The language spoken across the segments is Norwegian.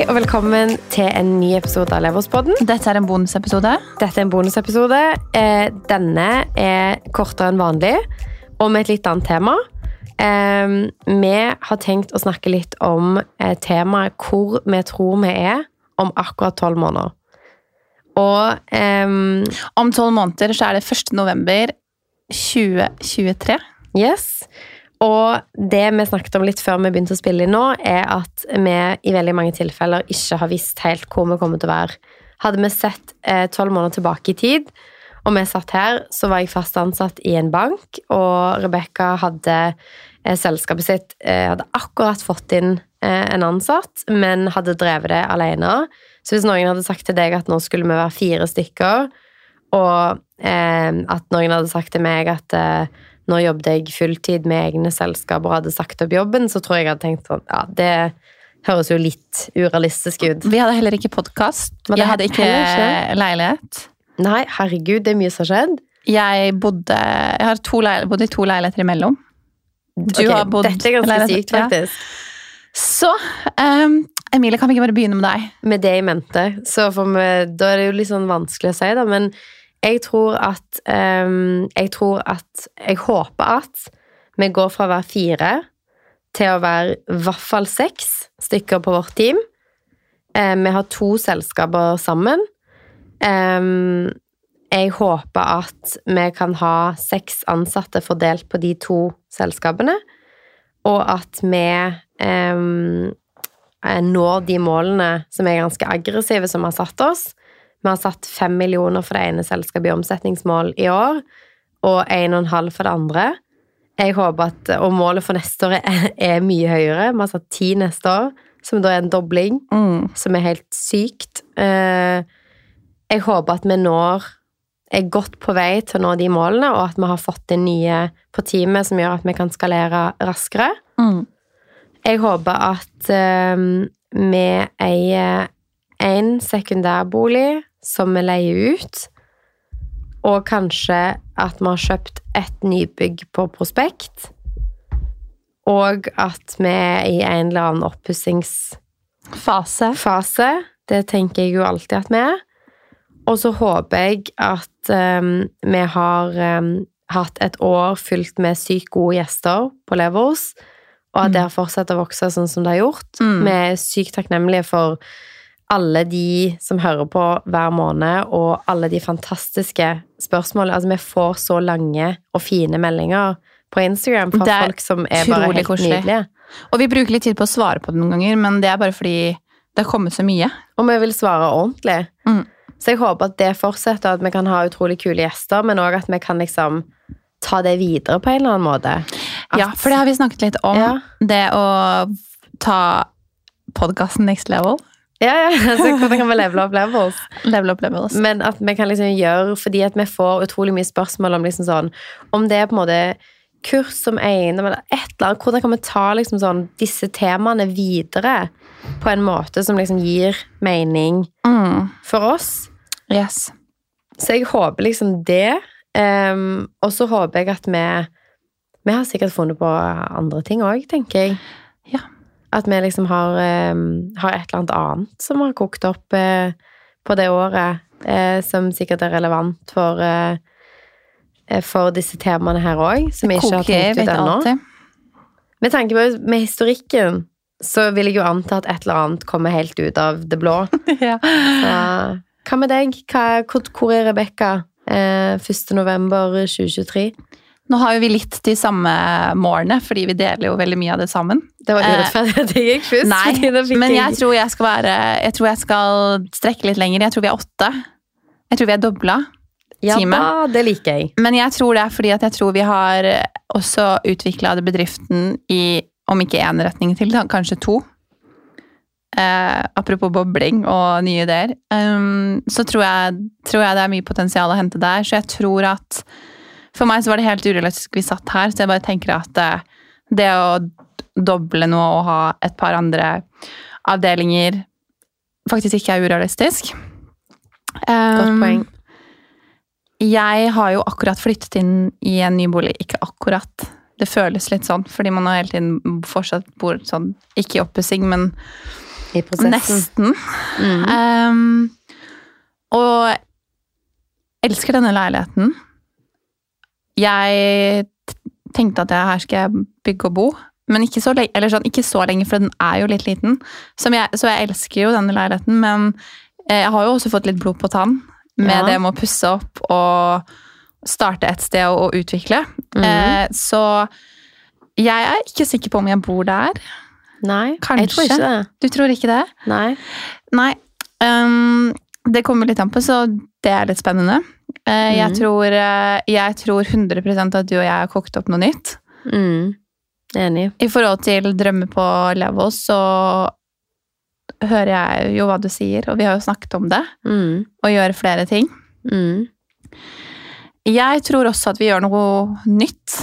Hei og velkommen til en ny episode av Leverspodden. Dette er en bonusepisode. Dette er en bonusepisode. Eh, Denne er kortere enn vanlig, og med et litt annet tema. Eh, Vi har tenkt å snakke litt om eh, temaet hvor vi tror vi er om akkurat tolv måneder. Og ehm, Om tolv måneder så er det 1. november 2023. Yes. Og det vi snakket om litt før vi begynte å spille inn nå, er at vi i veldig mange tilfeller ikke har visst helt hvor vi kommer til å være. Hadde vi sett eh, tolv måneder tilbake i tid, og vi satt her, så var jeg fast ansatt i en bank, og Rebekka hadde eh, selskapet sitt eh, Hadde akkurat fått inn eh, en ansatt, men hadde drevet det alene. Så hvis noen hadde sagt til deg at nå skulle vi være fire stykker, og eh, at noen hadde sagt til meg at eh, nå jobbet jeg fulltid med egne selskaper og hadde sagt opp jobben, så tror jeg jeg hadde tenkt sånn Ja, det høres jo litt urealistisk ut. Vi hadde heller ikke podkast. Jeg hadde ikke ikke. leilighet. Nei, herregud, det er mye som har skjedd. Jeg bodde Jeg har bodde i to leiligheter imellom. Du okay, har bodd Dette er ganske sykt, sykt, ja. faktisk. Så um, Emilie, kan vi ikke bare begynne med deg? Med det i mente. Så meg, da er det jo litt sånn vanskelig å si, da. Men jeg tror at ehm, Jeg tror at Jeg håper at vi går fra å være fire til å være i hvert fall seks stykker på vårt team. Eh, vi har to selskaper sammen. Ehm, jeg håper at vi kan ha seks ansatte fordelt på de to selskapene, og at vi ehm, eh, når de målene som er ganske aggressive, som har satt oss. Vi har satt fem millioner for det ene selskapet i omsetningsmål i år, og en og en halv for det andre. Jeg håper at, Og målet for neste år er, er mye høyere. Vi har satt ti neste år, som da er en dobling som er helt sykt. Eh, Jeg håper at vi når er godt på vei til å nå de målene, og at vi har fått inn nye på teamet som gjør at vi kan skalere raskere. Mm. Jeg håper at um, vi eier en sekundærbolig som vi leier ut, og kanskje at vi har kjøpt et nybygg på prospekt, og at vi er i en eller annen oppussingsfase. Fase. Det tenker jeg jo alltid at vi er. Og så håper jeg at um, vi har um, hatt et år fylt med sykt gode gjester på Levers, og at det har fortsatt å vokse sånn som det har gjort. Mm. Vi er sykt takknemlige for alle de som hører på hver måned, og alle de fantastiske spørsmålene. Altså, vi får så lange og fine meldinger på Instagram fra folk som er bare helt koselig. nydelige. Og vi bruker litt tid på å svare på det noen ganger, men det er bare fordi det har kommet så mye. Og vi vil svare ordentlig. Mm. Så jeg håper at det fortsetter, at vi kan ha utrolig kule gjester, men òg at vi kan liksom ta det videre på en eller annen måte. At, Ja, for det har vi snakket litt om. Ja. Det å ta podkasten next level. Ja, ja, altså, hvordan kan vi levele opp levels? Level up levels. Men at vi kan liksom gjøre Fordi at vi får utrolig mye spørsmål om liksom sånn Om det er på en måte kurs som eiendom eller et eller annet. Hvordan kan vi ta liksom sånn disse temaene videre på en måte som liksom gir mening Mm. for oss? Yes. Så jeg håper liksom det. Um, og så håper jeg at vi Vi har sikkert funnet på andre ting òg, tenker jeg. Ja. At vi liksom har, ehm, har et eller annet annet som har kokt opp eh, på det året, eh, som sikkert er relevant for eh, eh, for disse temaene her òg, som vi ikke har tenkt ut ennå. Med tanke på med historikken, så vil jeg jo anta at et eller annet kommer helt ut av det blå. ja. Så, hva med deg? Hva, hvor, hvor er Rebekka? Eh, 1. november 2023. Nå har jo vi litt de samme målene, fordi vi deler jo veldig mye av det sammen. Det var Eh, urettferdig at jeg gikk først. Nei, men jeg tror jeg være Jeg tror jeg skal strekke litt lenger. Jeg tror vi er åtte. Jeg tror vi er dobla. ja, teamet. da, det liker jeg. Men jeg tror det er fordi at jeg tror vi har også utvikla bedriften i om ikke én retning til, kanskje to. Eh, apropos bobling og nye ideer. Um, så tror jeg, tror jeg det er mye potensial å hente der. Så jeg tror at For meg så var det helt urealistisk vi satt her, så jeg bare tenker at eh, det å doble noe og ha et par andre avdelinger faktisk ikke er urealistisk. Godt Um, poeng. jeg har jo akkurat flyttet inn i en ny bolig. Ikke akkurat. Det føles litt sånn, fordi man har hele tiden fortsatt bor sånn, ikke i oppussing, men i. Nesten. Mm. Um, og elsker denne leiligheten. Jeg tenkte at jeg, her skal jeg bygge og bo, men ikke så, lenge, eller sånn, ikke så lenge, for den er jo litt liten. Som jeg, så jeg elsker jo denne leiligheten, men eh, jeg har jo også fått litt blod på tann med Ja. det med å pusse opp og starte et sted og, utvikle. Mm. Eh, så jeg er ikke sikker på om jeg bor der. Nei, jeg tror ikke det. Du tror ikke det? Nei. Nei. Um, det kommer litt an på, så det er litt spennende. Eh, jeg, Mhm. tror, eh, jeg tror 100% at du og jeg har kokt opp noe nytt. Mm. Enig. I forhold til drømmer på Levels, så hører jeg jo hva du sier, og vi har jo snakket om det. Mm. Og gjøre flere ting. Mm. Jeg tror også at vi gjør noe nytt.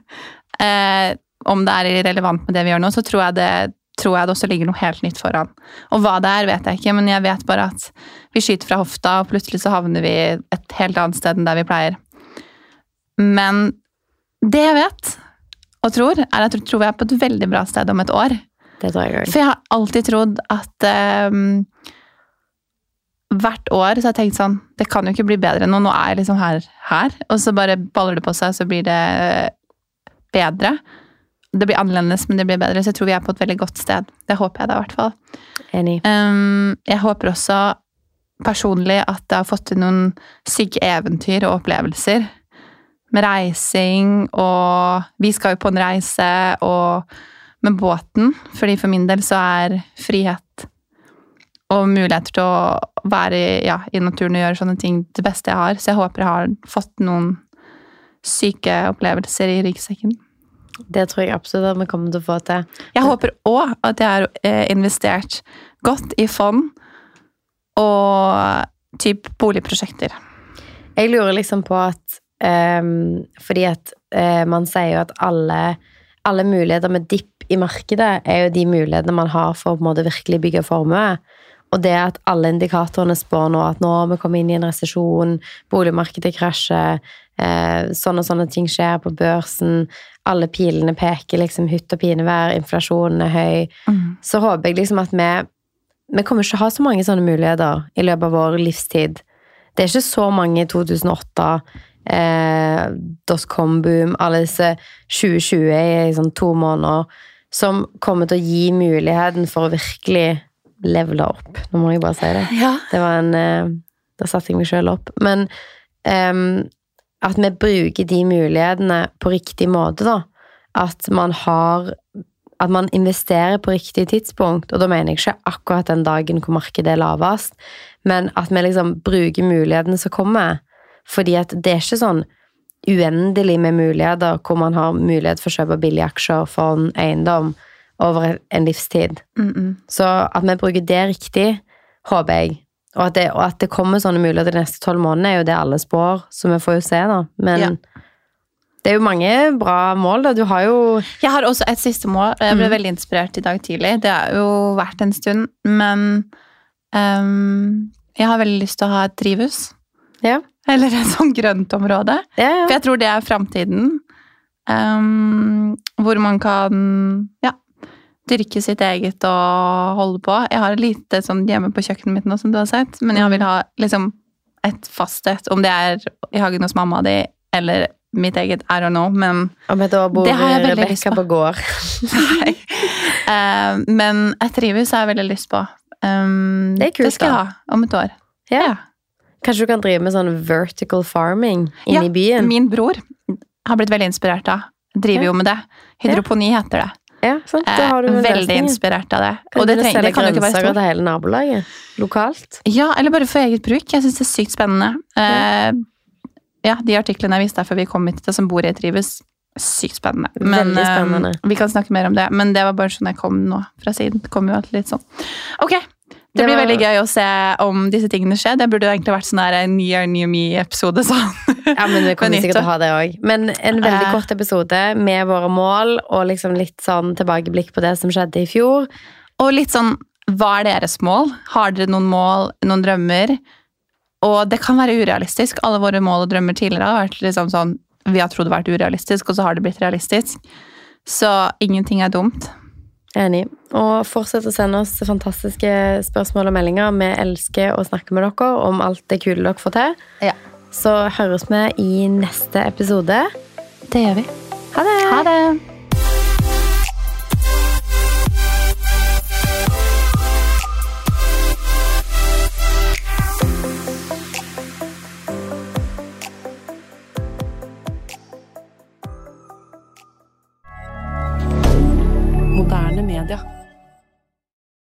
eh, om det er relevant med det vi gjør nå, så tror jeg, det, tror jeg det også ligger noe helt nytt foran. Og hva det er, vet jeg ikke, men jeg vet bare at vi skyter fra hofta, og plutselig så havner vi et helt annet sted enn der vi pleier. Men det jeg vet, og tror, er at jeg tror vi er på et veldig bra sted om et år. Det tror jeg. For jeg har alltid trodd at um, hvert år så har jeg tenkt sånn Det kan jo ikke bli bedre nå. Nå er jeg liksom her, her. Og så bare baller det på seg, så blir det bedre. Det blir annerledes, men det blir bedre. Så jeg tror vi er på et veldig godt sted. Det håper jeg da, i hvert fall. Enig. Um, jeg håper også personlig at jeg har fått til noen syke eventyr og opplevelser. Med reising, og vi skal jo på en reise, og med båten. Fordi for min del så er frihet og muligheter til å være ja, i naturen og gjøre sånne ting det beste jeg har. Så jeg håper jeg har fått noen syke opplevelser i ryggsekken. Det tror jeg absolutt at vi kommer til å få til. Jeg håper òg at jeg har eh, investert godt i fond og typ boligprosjekter. Jeg lurer liksom på at um, Fordi at uh, man sier jo at alle, alle muligheter med dipp i markedet er jo de mulighetene man har for å på en måte virkelig bygge formue. Og det at alle indikatorene spår nå at nå har vi kommet inn i en resesjon, boligmarkedet krasjer, eh, sånne og sånne ting skjer på børsen, alle pilene peker liksom hytt og pinevær, inflasjonen er høy, så håper jeg liksom at vi Vi kommer ikke å ha så mange sånne muligheter i løpet av vår livstid. Det er ikke så mange i 2008, eh, dotcom-boom, alle disse 2020 i sånn to måneder, som kommer til å gi muligheten for å virkelig levele opp. Nå må jeg bare si det. Ja. Det var en eh, Da satte jeg meg sjøl opp. Men um, at vi bruker de mulighetene på riktig måte, da. At man har At man investerer på riktig tidspunkt. Og da mener jeg ikke akkurat den dagen hvor markedet er lavest, men at vi liksom bruker mulighetene som kommer. Fordi at det er ikke sånn uendelig med muligheter hvor man har mulighet for å kjøpe billige aksjer, fond, eiendom over en livstid. Mm -mm. Så at vi bruker det riktig, håper jeg. Og at det, og at det kommer sånne muligheter de neste tolv månedene, er jo det alle spår, så vi får jo se, da. Men Ja. det er jo mange bra mål, da. Du har jo Jeg har også et siste mål. Jeg ble mm. veldig inspirert i dag tidlig. Det har jo vært en stund, men um, jeg har veldig lyst til å ha et drivhus. Ja. Eller et sånn grøntområde. ja, For jeg tror det er framtiden. Um, hvor man kan ja, dyrke sitt eget og holde på. Jeg har lite sånn hjemme på kjøkkenet mitt nå, som du har sett, men jeg vil ha liksom et fast et. Om det er i hagen hos mamma di eller mitt eget, I don't know, men Det har jeg veldig lyst Rebekka på. på gård. Nei. Uh, men jeg trives, har jeg veldig lyst på. Um, Det er kult, Det skal jeg ha om et år. Ja. Kanskje du kan drive med sånn vertical farming inne Ja, i byen? Min bror har blitt veldig inspirert av. Driver Ja. jo med det. Hydroponi heter det. Ja, sant? Eh, Da har du en veldig løsning. inspirert av det. Kan Og det, du treng, det kan jo ikke være stort. til hele nabolaget? Lokalt? Ja, eller bare for eget bruk. Jeg syns det er sykt spennende. Eh, ja, de artiklene jeg viste deg før vi kom hit, det som bor i trives, sykt spennende. Men, spennende. eh, vi kan snakke mer om det. Men det var bare sånn jeg kom nå fra siden. Det kom jo alltid litt sånn. Ok, det, Det blir var- veldig gøy å se om disse tingene skjer. Det burde jo egentlig vært sånn her en Year New Me-episode. sånn. Ja, men vi kommer sikkert til å ha det òg. Men en veldig Eh. kort episode med våre mål, og liksom litt sånn tilbakeblikk på det som skjedde i fjor. Og litt sånn, hva er deres mål? Har dere noen mål, noen drømmer? Og det kan være urealistisk. Alle våre mål og drømmer tidligere har vært liksom sånn, vi har trodd det har vært urealistisk, og så har det blitt realistisk. Så ingenting er dumt. Enig. Og fortsett å sende oss fantastiske spørsmål og meldinger. Vi elsker å snakke med dere om alt det kule dere får til. Ja. Så høres vi i neste episode. Det gjør vi. Ha det! Ha det!